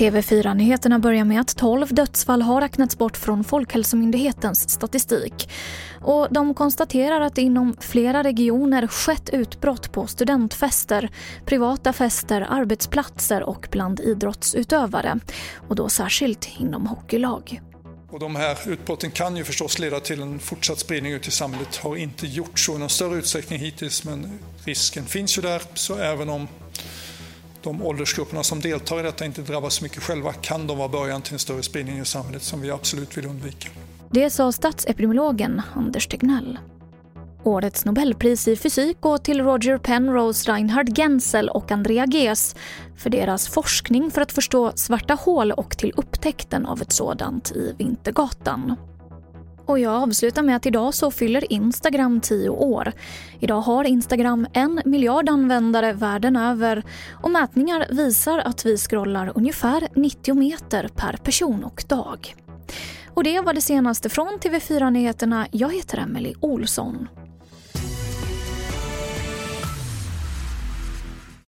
TV4-nyheterna börjar med att 12 dödsfall har räknats bort från Folkhälsomyndighetens statistik. Och de konstaterar att det inom flera regioner skett utbrott på studentfester, privata fester, arbetsplatser och bland idrottsutövare. Och då särskilt inom hockeylag. Och de här utbrotten kan ju förstås leda till en fortsatt spridning ut i samhället. Har inte gjort så i någon större utsträckning hittills men risken finns ju där. Så även om de åldersgrupperna som deltar i detta inte drabbas så mycket själva kan de vara början till en större spridning i samhället som vi absolut vill undvika. Det sa statsepidemiologen Anders Tegnell. Årets Nobelpris i fysik går till Roger Penrose, Reinhard Genzel och Andrea Ghez för deras forskning för att förstå svarta hål och till upptäckten av ett sådant i Vintergatan. Och jag avslutar med att idag så fyller Instagram 10 år. Idag har Instagram en miljard användare världen över och mätningar visar att vi scrollar ungefär 90 meter per person och dag. Och det var det senaste från TV4 Nyheterna. Jag heter Emily Olsson.